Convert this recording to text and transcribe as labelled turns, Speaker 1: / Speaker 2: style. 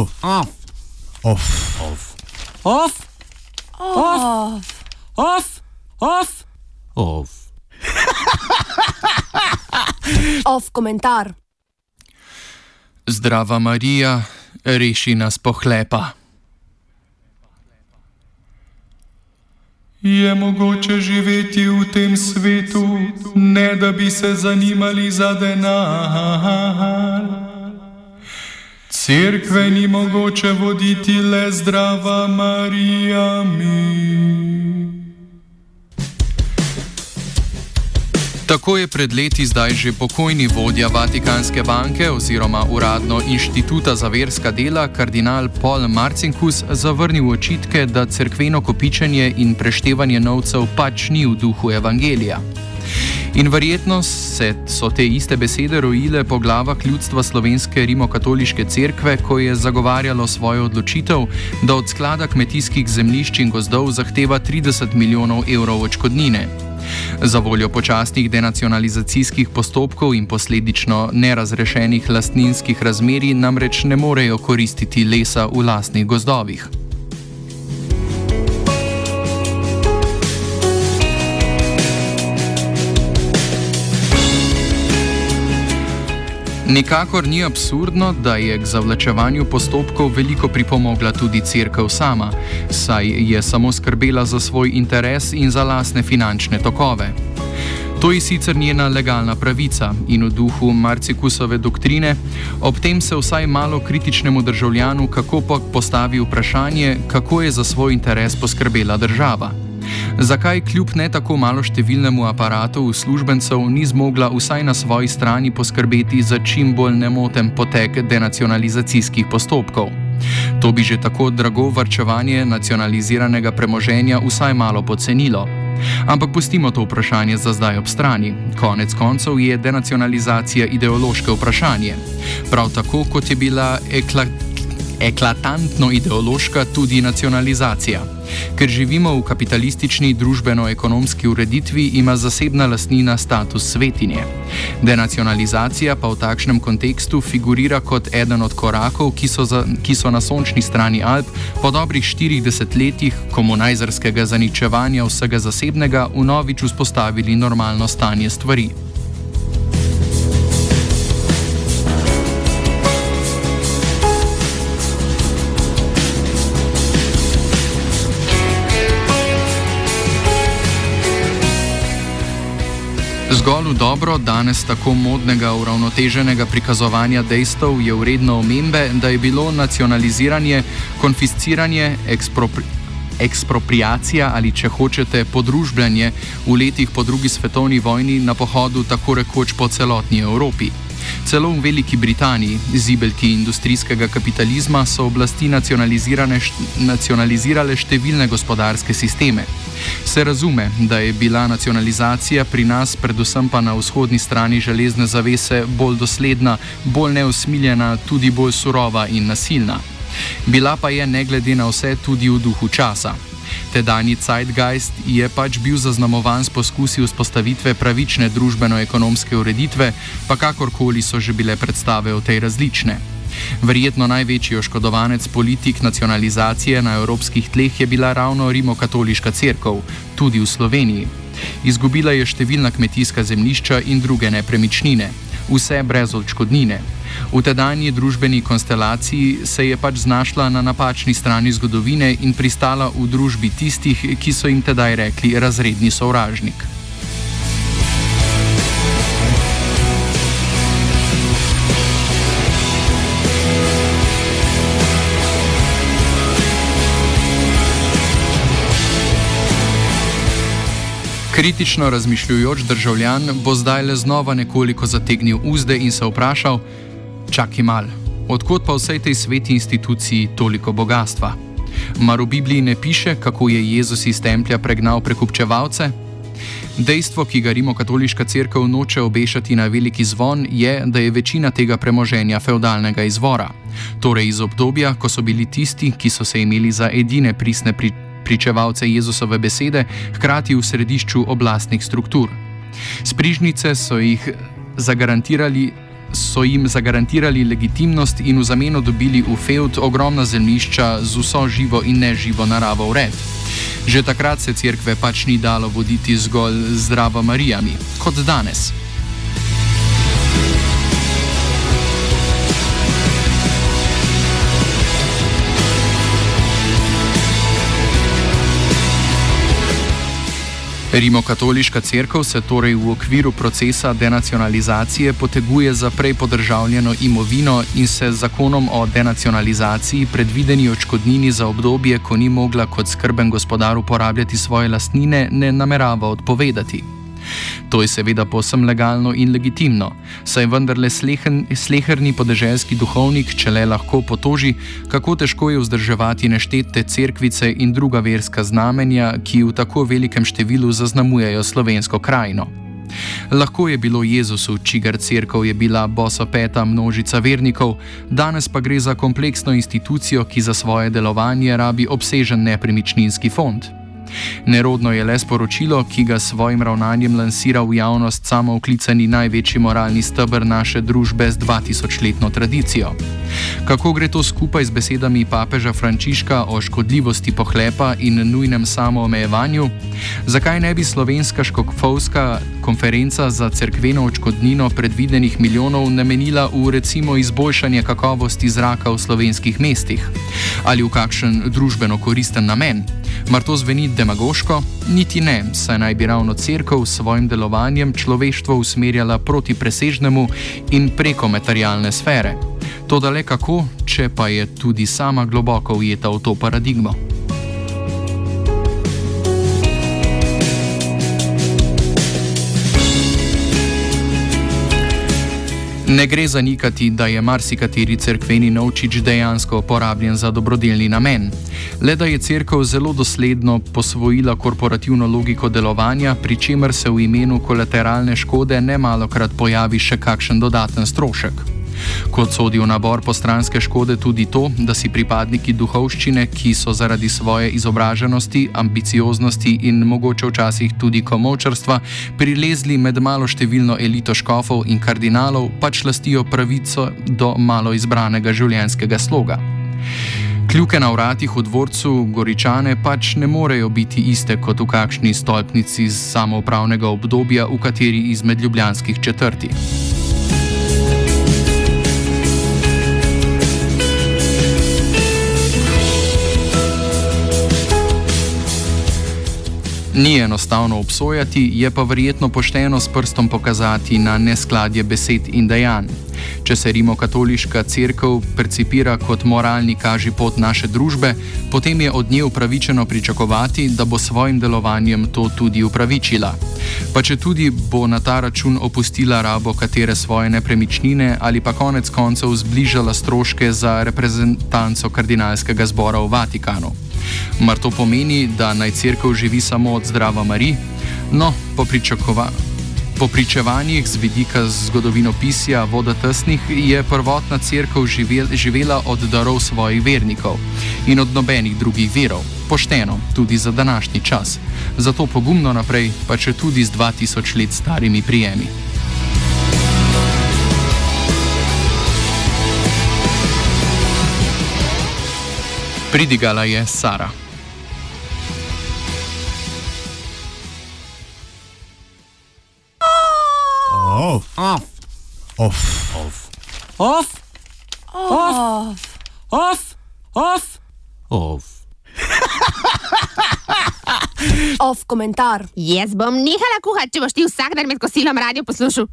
Speaker 1: Off.
Speaker 2: Off.
Speaker 1: Off.
Speaker 2: Off. Off. Off. Off. Off. Off.
Speaker 3: Off komentar.
Speaker 4: Zdrava Marija, reši nas pohlepa.
Speaker 5: Je mogoče živeti v tem svetu, ne da bi se zanimali za denar? Cerkve ni mogoče voditi le zdrava Marija mi.
Speaker 4: Tako je pred leti zdaj že pokojni vodja Vatikanske banke oziroma uradno inštituta za verska dela kardinal Paul Marcinkus zavrnil očitke, da cerkveno kopičenje in preštevanje novcev pač ni v duhu evangelija. In verjetno se so te iste besede rojile po glavah ljudstva slovenske rimokatoliške cerkve, ko je zagovarjalo svojo odločitev, da od sklada kmetijskih zemljišč in gozdov zahteva 30 milijonov evrov očkodnine. Za voljo počasnih denacionalizacijskih postopkov in posledično nerazrešenih lastninskih razmerij namreč ne morejo koristiti lesa v lastnih gozdovih. Nikakor ni absurdno, da je k zavlačevanju postopkov veliko pripomogla tudi crkva sama, saj je samo skrbela za svoj interes in za lasne finančne tokove. To je sicer njena legalna pravica in v duhu Marcikusove doktrine, ob tem se vsaj malo kritičnemu državljanu kako pa postavi vprašanje, kako je za svoj interes poskrbela država. Zakaj kljub ne tako malo številnemu aparatu uslužbencev ni zmogla vsaj na svoji strani poskrbeti za čim bolj nemoten potek denacionalizacijskih postopkov? To bi že tako drago varčevanje nacionaliziranega premoženja vsaj malo pocenilo. Ampak pustimo to vprašanje za zdaj ob strani. Konec koncev je denacionalizacija ideološko vprašanje. Prav tako kot je bila eklatirana eklatantno ideološka tudi nacionalizacija. Ker živimo v kapitalistični družbeno-ekonomski ureditvi, ima zasebna lastnina status svetinje. Denacionalizacija pa v takšnem kontekstu figurira kot eden od korakov, ki so, za, ki so na sončni strani Alp po dobrih 40 letih komunajzerskega zaničevanja vsega zasebnega vnovič vzpostavili normalno stanje stvari. Zgolj v dobro danes tako modnega uravnoteženega prikazovanja dejstev je vredno omembe, da je bilo nacionaliziranje, konfisciranje, ekspropri ekspropriacija ali če hočete podružbljanje v letih po drugi svetovni vojni na pohodu tako rekoč po celotni Evropi. Celo v Veliki Britaniji, zibelki industrijskega kapitalizma, so oblasti nacionalizirale številne gospodarske sisteme. Se razume, da je bila nacionalizacija pri nas, predvsem pa na vzhodni strani železne zavese, bolj dosledna, bolj neusmiljena, tudi bolj surova in nasilna. Bila pa je, ne glede na vse, tudi v duhu časa. Tedajni Zeitgeist je pač bil zaznamovan s poskusi vzpostavitve pravične družbeno-ekonomske ureditve, pa kakorkoli so že bile predstave o tej različne. Verjetno največji oškodovanec politik nacionalizacije na evropskih tleh je bila ravno Rimokatoliška crkva, tudi v Sloveniji. Izgubila je številna kmetijska zemljišča in druge nepremičnine, vse brez odškodnine. V tedajni družbeni konstelaciji se je pač znašla na napačni strani zgodovine in pristala v družbi tistih, ki so jim tedaj rekli razredni sovražnik. Kritično razmišljujoč državljan bo zdaj le znova nekoliko zategnil uzde in se vprašal: Čakaj mal, odkot pa vsej tej sveti instituciji toliko bogatstva? Mar v Bibliji ne piše, kako je Jezus iz templja pregnal prekupčevalce? Dejstvo, ki ga Rimokatoliška crkva noče obešati na veliki zvon, je, da je večina tega premoženja feudalnega izvora, torej iz obdobja, ko so bili tisti, ki so se imeli za edine pristne pričakovanja pričevalce Jezusove besede, hkrati v središču oblastnih struktur. Sprižnice so jih zagarantirali. So jim zagarantirali legitimnost in v zameno dobili v feud ogromna zemljišča z vso živo in neživo naravo v red. Že takrat se cerkve pač ni dalo voditi zgolj zdravo Marijami, kot danes. Rimokatoliška crkva se torej v okviru procesa denacionalizacije poteguje za prej podržavljeno imovino in se z zakonom o denacionalizaciji predvideni očkodnini za obdobje, ko ni mogla kot skrben gospodar uporabljati svoje lastnine, ne namerava odpovedati. To je seveda posem legalno in legitimno, saj vendarle sleherni podeželski duhovnik, če le lahko potoži, kako težko je vzdrževati neštete cerkvice in druga verska znamenja, ki v tako velikem številu zaznamujejo slovensko krajino. Lahko je bilo Jezusu, čigar crkva je bila bosopeta množica vernikov, danes pa gre za kompleksno institucijo, ki za svoje delovanje rabi obsežen nepremičninski fond. Nerodno je le sporočilo, ki ga s svojim ravnanjem lansira v javnost samo vklicani največji moralni stebr naše družbe z 2000-letno tradicijo. Kako gre to skupaj z besedami papeža Frančiška o škodljivosti pohlepa in nujnem samoomejevanju? Zakaj ne bi slovenska škofovska konferenca za cerkveno očkodnino predvidenih milijonov namenila v recimo izboljšanje kakovosti zraka v slovenskih mestih? Ali v kakšen družbeno koristen namen? Mar to zveni demagoško? Niti ne, saj naj bi ravno crkva s svojim delovanjem človeštvo usmerjala proti presežnemu in preko materialne sfere. To da le kako, če pa je tudi sama globoko ujeta v to paradigmo. Ne gre zanikati, da je marsikateri crkveni novčič dejansko uporabljen za dobrodelni namen. Le da je crkva zelo dosledno posvojila korporativno logiko delovanja, pri čemer se v imenu kolateralne škode ne malokrat pojavi še kakšen dodaten strošek. Kot sodi v nabor postranske škode tudi to, da si pripadniki duhovščine, ki so zaradi svoje izobraženosti, ambicioznosti in mogoče včasih tudi komovčarstva prilezli med malo številno elito škofov in kardinalov, pač lastijo pravico do malo izbranega življenjskega sloga. Kljuke na vratih v dvorcu Goričane pač ne morejo biti iste kot v kakšni stolpnici samoupravnega obdobja v kateri izmed ljubljanskih četrti. Ni enostavno obsojati, je pa verjetno pošteno s prstom pokazati na neskladje besed in dejanj. Če se rimokatoliška crkva percipira kot moralni kaži pot naše družbe, potem je od nje upravičeno pričakovati, da bo svojim delovanjem to tudi upravičila. Pa če tudi bo na ta račun opustila rabo katere svoje nepremičnine ali pa konec koncev zbližala stroške za reprezentanco kardinalskega zbora v Vatikanu. Mar to pomeni, da naj crkva živi samo od zdrava Marija? No, po, po pričevanjih z vidika zgodovinopisja voda tesnih je prvotna crkva živel, živela od darov svojih vernikov in od nobenih drugih verov. Pošteno, tudi za današnji čas. Zato pogumno naprej, pa če tudi z 2000 let starimi prijemi. Pridigala je Sara.
Speaker 2: Off. Off. Off. Off. Off. Off. Off. Off.
Speaker 3: Off komentar.
Speaker 1: Jaz bom nehala kuhati, če boš ti vsak dan med kosilom radio poslušal.